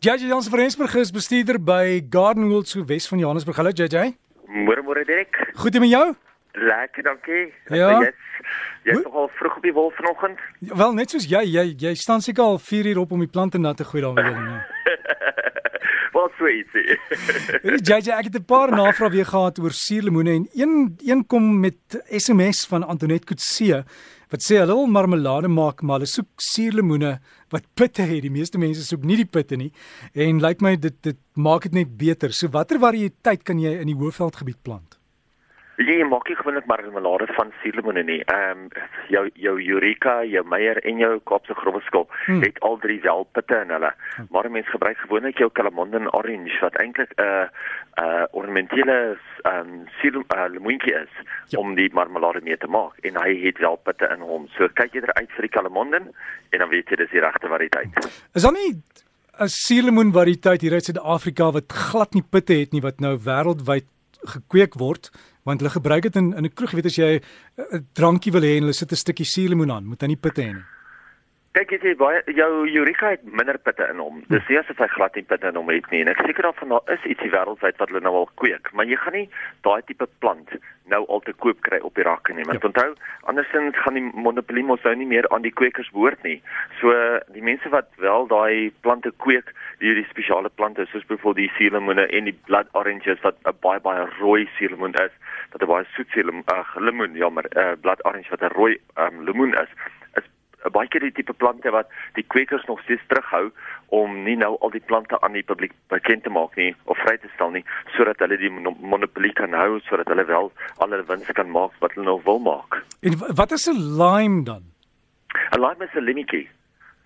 JJ Jansen van Rensburg is bestuurder by Gardenwold so Wes van Johannesburg. Hallo JJ. Môre môre Dirk. Goed en met jou? Lekker, dankie. Ja. Jy jy is nogal vroeg op die wol vanoggend. Wel net soos jy, jy jy staan seker al 4 uur op om die plante nat te gooi daar weer. Nee. Wat sweet. JJ, ek het 'n paar navrae weer gehad oor suurlemoene en een een kom met SMS van Antoinette Kutse wat sê hulle wil marmelade maak, maar hulle soek suurlemoene wat pitte het. Die meeste mense soek nie die pitte nie en lyk my dit dit maak dit net beter. So watter variëteit kan jy in die Hoëveldgebied plant? Jy maak nie gewoonlik marmelade van suurlemoene nie. Ehm um, jou jou Eureka, jou Meyer en jou Kaapse growweskop hmm. het al drie wel pitte in hulle. Hmm. Maar mense gebruik gewoonlik jou Calamondon orange wat eintlik 'n uh, 'n uh, ornamentele ehm um, suurlemoentjie is ja. om die marmelade mee te maak en hy het wel pitte in hom. So kyk jy uit vir die Calamondon en dan weet jy dis die regte variëteit. Is daar nie 'n suurlemoen variëteit hier uit Suid-Afrika wat glad nie pitte het nie wat nou wêreldwyd gekweek word want hulle gebruik dit in in 'n kroeg weet as jy 'n drankie wil hê en hulle sit 'n stukkie suurlemoen aan moet hy nie pitte hê nie kyk jy sê baie jou Eureka het minder pitte in hom. Dis nie asof hy glad nie pitte in hom het nie. En ek seker daarvan daar is ietsie wêreldwyd wat hulle nou al kweek. Maar jy gaan nie daai tipe plant nou al te koop kry op die rakke nie. Want ja. onthou andersins gaan die monopolie mos nou nie meer aan die kwekers behoort nie. So die mense wat wel daai plante kweek hierdie spesiale plante soos byvoorbeeld die suurlemoene en die blood oranges wat 'n baie baie rooi suurlemoen is wat 'n baie soet suurlemoen uh, lemoen jammer uh, blood orange wat 'n rooi um, lemoen is is baie keer die tipe plante wat die kwekers nog steeds terughou om nie nou al die plante aan die publiek bekend te maak nie of vry te stel nie sodat hulle die monopolie kan hou sodat hulle wel alle wins kan maak wat hulle nog wil maak. En wat is 'n lime dan? 'n Lime is 'n limmetjie.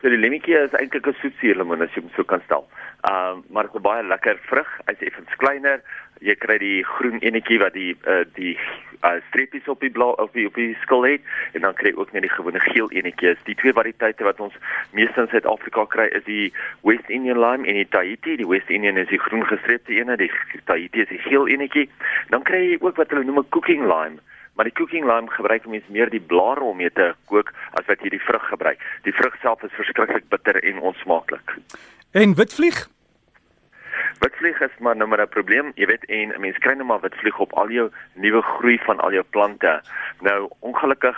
So die lemmetjie is eintlik 'n soet suurlemoen as jy hom so kan stel. Ehm um, maar is baie lekker vrug. Hy's effens kleiner. Jy kry die groen enetjie wat die uh, die uh, streepies op die blou of die op die skil het en dan kry jy ook net die gewone geel enetjies. Die twee variëteite wat ons meeste in Suid-Afrika kry is die West Indian lime en die Tahiti. Die West Indian is die groen gestreepte ene, die Tahiti is die geel enetjie. Dan kry jy ook wat hulle noem 'n cooking lime maar die cooking lime gebruik mense meer die blare om mee te kook as wat jy die vrug gebruik. Die vrug self is verskriklik bitter en onsmaaklik. En witvlieg? Witvlieg is maar nou maar 'n probleem. Jy weet en mense kry nou maar witvlieg op al jou nuwe groei van al jou plante. Nou ongelukkig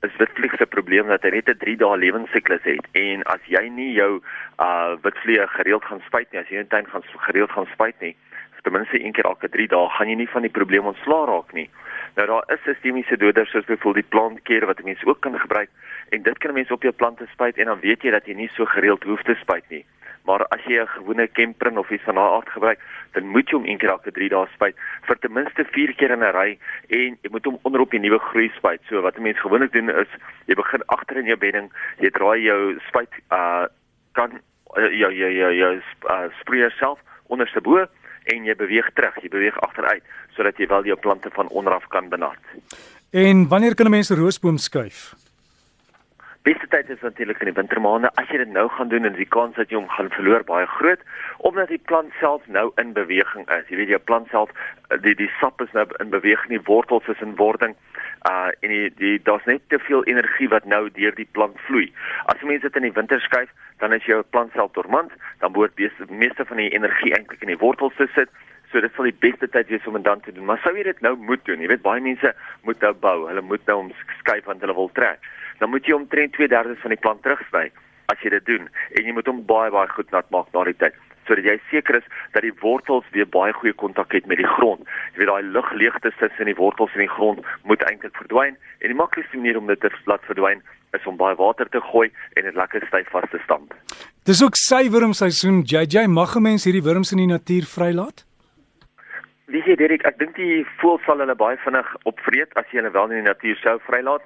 is witvlieg se probleem dat hy net 'n 3 dae lewensiklus het en as jy nie jou uh witvlieg gereeld gaan spuit nie, as jy in tuin gaan gereeld gaan spuit nie, ten minste een keer elke 3 dae, gaan jy nie van die probleem ontslaa raak nie. Nou daar is sistemiese doders soos byvoorbeeld die plantkeer wat mense ook kan gebruik en dit kan mense op jou plante spuit en dan weet jy dat jy nie so gereeld hoef te spuit nie. Maar as jy 'n gewone kemprin of iets van daardie aard gebruik, dan moet jy hom een keer elke 3 dae spuit vir ten minste 4 keer in 'n ry en jy moet hom onderop die nuwe groei spuit. So wat mense gewoonlik doen is jy begin agter in jou bedding, jy draai jou spuit uh kan uh, jou jou jou jou uh, spreer self onderste bo en jy beweeg terug, jy beweeg agteruit sodat jy wel jou plante van onderaf kan benat. En wanneer kan 'n mens 'n roosboom skuif? Beste tyd is natuurlik in die wintermaande. As jy dit nou gaan doen, is die kans dat jy hom gaan verloor baie groot omdat die plant self nou in beweging is. Jy weet jou plant self die die sap is nou in beweging, die wortels is in wording. Uh en die, die daar's net te veel energie wat nou deur die plant vloei. As jy mense dit in die winter skuif, dan is jou plant self dormant, dan behoort die meeste van die energie eintlik in die wortels te sit. So dit sal die beste tyd wees om dit dan te doen. Maar sou jy dit nou moet doen? Jy weet baie mense moet nou bou. Hulle moet nou omskuif want hulle wil trek. Dan moet jy omtrent 2/3 van die plant terugsny as jy dit doen en jy moet hom baie baie goed nat maak na die tyd sodat jy seker is dat die wortels weer baie goeie kontak het met die grond. Jy weet daai lugleegte tussen die wortels en die grond moet eintlik verdwyn en die maklikste manier om dit te laat verdwyn is om baie water te gooi en dit lekker styf vas te stamp. Dis ook suiwermseisoen. JJ mag mense hierdie wurms in die natuur vrylaat? Wie sê Derek, ek dink die voël sal hulle baie vinnig opvreet as jy hulle wel in die natuur sou vrylaat.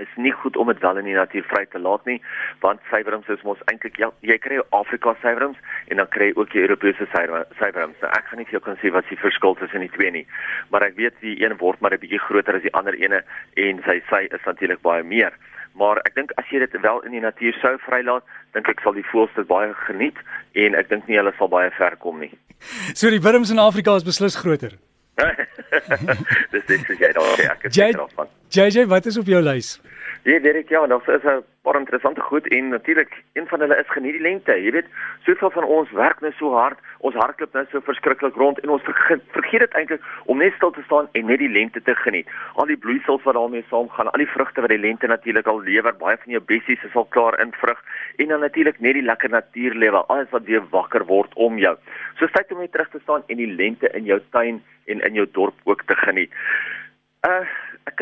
Is nie goed om dit wel in die natuur vry te laat nie, want suiwerms is mos eintlik ja, jy kry Afrika suiwerms en dan kry jy ook die Europese suiwerms. Nou, ek gaan nie vir jou kan sê wat die verskil tussen die twee nie, maar ek weet die een word maar 'n bietjie groter as die ander ene en sy sy is natuurlik baie meer maar ek dink as jy dit wel in die natuur sou vrylaat, dink ek sal die voëls dit baie geniet en ek dink nie hulle sal baie ver kom nie. So die wurms in Afrika is beslis groter. Dis dis jy daar ek het daarvan. JJ, wat is op jou lys? Ja, Derek, ja, dit is 'n paar interessante goed en natuurlik een van hulle is geniet die lente. Jy weet, soveel van ons werk net so hard, ons hardloop net so verskriklik rond en ons vergeet, vergeet dit eintlik om net stil te staan en net die lente te geniet. Al die bloeisels wat daarmee saamgaan, al die vrugte wat die lente natuurlik al lewer, baie van jou bessies is al klaar in vrug en dan natuurlik net die lekker natuurlewe, alles wat weer wakker word om jou. So tyd om net terug te staan en die lente in jou tuin en in jou dorp ook te geniet.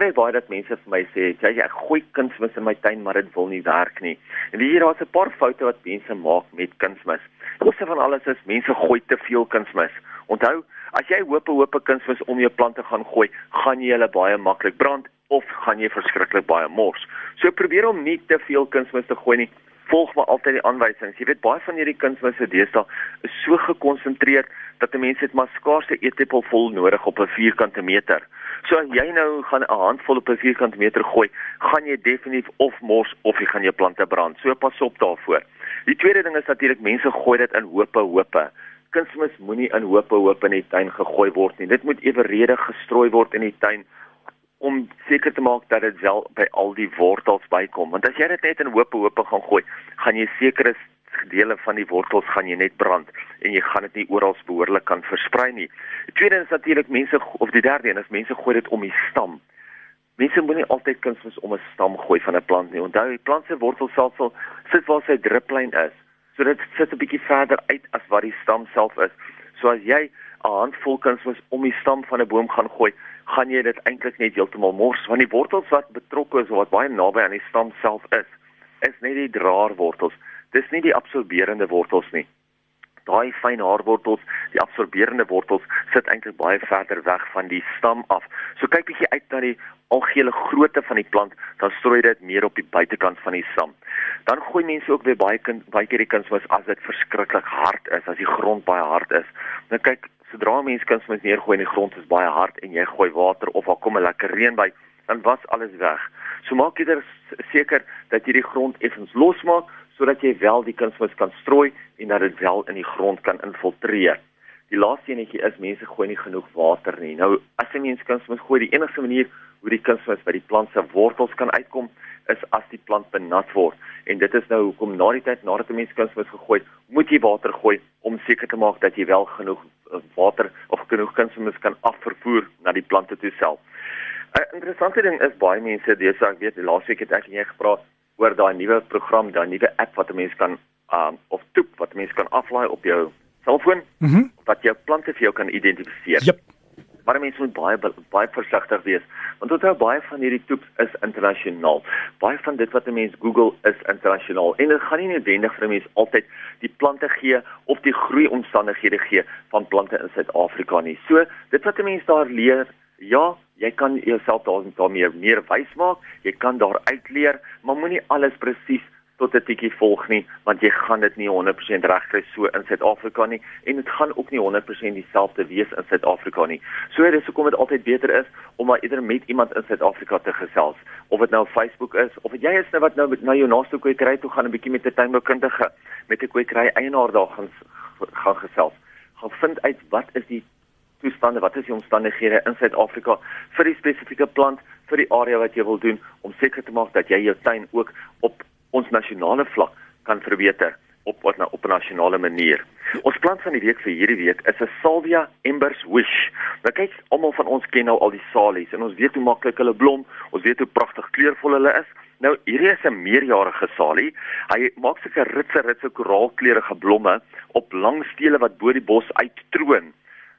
Kry baie dat mense vir my sê, "Jy ek gooi kunsmis in my tuin, maar dit wil nie werk nie." En jy daar's 'n paar foute wat mense maak met kunsmis. Eerste van alles is mense gooi te veel kunsmis. Onthou, as jy hoop hoop kunsmis om jou plante gaan gooi, gaan jy hulle baie maklik brand of gaan jy verskriklik baie mors. So probeer om nie te veel kunsmis te gooi nie. Volg maar altyd die aanwysings. Jy weet baie van hierdie kunsmisse deesdae is so gekonsentreer dat 'n mens net maar skaars 'n eetlepel vol nodig op 'n vierkante meter. So as jy nou gaan 'n handvol op 'n vierkante meter gooi, gaan jy definitief of mors of jy gaan jou plante brand. So pas op daarvoor. Die tweede ding is natuurlik mense gooi dit in hope hope. Kunsmis moenie in hope hope in die tuin gegooi word nie. Dit moet eweredig gestrooi word in die tuin om seker te maak dat dit wel by al die wortels bykom. Want as jy dit net in hope hope gaan gooi, gaan jy seker is dele van die wortels gaan jy net brand en jy gaan dit nie oral behoorlik kan versprei nie. Die tweede is natuurlik mense of die derde een is mense gooi dit om die stam. Mense moenie altyd kunsmis om 'n stam gooi van 'n plant nie. Onthou, die plant se wortelselsel sit waar sy druplyn is. So dit sit 'n bietjie verder uit as wat die stam self is. So as jy 'n handvol kunsmis om die stam van 'n boom gaan gooi, gaan jy dit eintlik net heeltemal mors want die wortels wat betrokke is of wat baie naby aan die stam self is, is net die draerwortels dis nie die absorberende wortels nie. Daai fyn haarwortels, die absorberende wortels sit eintlik baie verder weg van die stam af. So kyk bietjie uit na die algehele grootte van die plant, dan strooi dit meer op die buitekant van die stam. Dan gooi mense ook weer baie kind baie keer die kunsmis as dit verskriklik hard is, as die grond baie hard is. Nou kyk, sodra mense kunsmis neergooi en die grond is baie hard en jy gooi water of daar kom 'n lekker reën by, dan was alles weg. So maak jy seker dat jy die grond effens losmaak sodat jy wel die kunsmis kan strooi en dat dit wel in die grond kan infiltreer. Die laaste enetjie is mense gooi nie genoeg water nie. Nou as jy mens kunsmis gooi, die enigste manier hoe die kunsmis by die plant se wortels kan uitkom is as die plant benat word. En dit is nou hoekom na die tyd nadat 'n mens kunsmis gegooi, moet jy water gooi om seker te maak dat jy wel genoeg eh, water of genoeg kunsmis kan afvervoer na die plante toe self. 'n Interessante ding is baie mense, dis ek weet laasweek het ek en jy gepraat oor daai nuwe program, daai nuwe app wat 'n mens kan um of toep wat 'n mens kan aflaai op jou selfoon mm -hmm. wat jou plante vir jou kan identifiseer. Yep. Maar mense moet baie baie versigtig wees want onthou baie van hierdie toeps is internasionaal. Baie van dit wat 'n mens Google is internasionaal en dit gaan nie noodwendig vir 'n mens altyd die plante gee of die groei omstandighede gee van plante in Suid-Afrika nie. So dit wat 'n mens daar leer Ja, jy kan jouself daarin daarmee meer wys maak. Jy kan daar uitleer, maar moenie alles presies tot 'n tikkie volg nie, want jy gaan dit nie 100% regkry so in Suid-Afrika nie en dit gaan ook nie 100% dieselfde wees in Suid-Afrika nie. So dis hoekom dit altyd beter is om maar eerder met iemand in Suid-Afrika te gesels, of dit nou Facebook is of jy is nou wat nou na jou naaste kwekery toe gaan 'n bietjie met 'n tuinboukundige met 'n kwekery eienaar daar gaan gaan gesels. Gaan vind uit wat is die toestande, wat is die omstandighede in Suid-Afrika vir die spesifieke plant vir die area wat jy wil doen om seker te maak dat jy jou tuin ook op ons nasionale vlak kan verbeter op wat nou op 'n nasionale manier. Ons plant van die week vir hierdie week is 'n Salvia Embers Wish. Nou kyk, almal van ons ken nou al die salies en ons weet hoe maklik hulle blom, ons weet hoe pragtig kleurvol hulle is. Nou hierdie is 'n meerjarige salie. Hy maak sulke ritse ritse koraalkleurige blomme op lang stele wat bo die bos uittroon.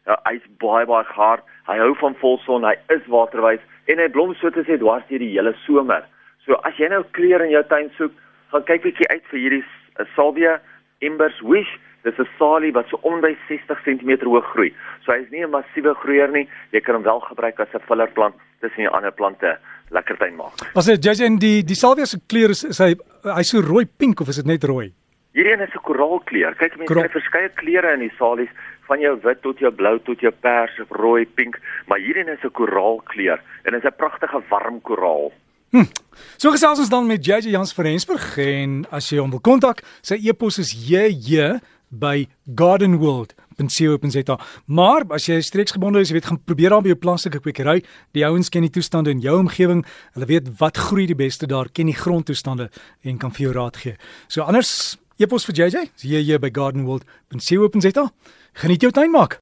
Ja, hy's baie baie hard. Hy hou van volson, hy is waterwys en hy blom so te sê dwars deur die hele somer. So as jy nou kleure in jou tuin soek, gaan kyk bietjie uit vir hierdie uh, Salvia Embers Wish. Dis 'n salie wat so om by 60 cm hoog groei. So hy's nie 'n massiewe groeier nie. Jy kan hom wel gebruik as 'n fillerplant tussen die ander plante lekker tuin maak. As jy jy in die die Salvia se kleur is, is hy hy's so rooi pink of is dit net rooi? Hierdie een is 'n koraalkleur. Kyk mense, hy het verskeie kleure in die salies van jou wit tot jou blou tot jou pers of rooi pink, maar hierdie is 'n koraalkleur en is 'n pragtige warm koraal. Hm. So gesels ons dan met JJ Jans van Rensburg en as jy hom wil kontak, sy e-pos is jj by Garden World gardenworld.co.za. Maar as jy streeksgebonde is, jy weet gaan probeer daar by jou plaaslike kwekery. Die ouens ken die toestande in jou omgewing. Hulle weet wat groei die beste daar, ken die grondtoestande en kan vir jou raad gee. So anders epos vir JJ, hier by gardenworld.co.za. Geniet jou tuin maak.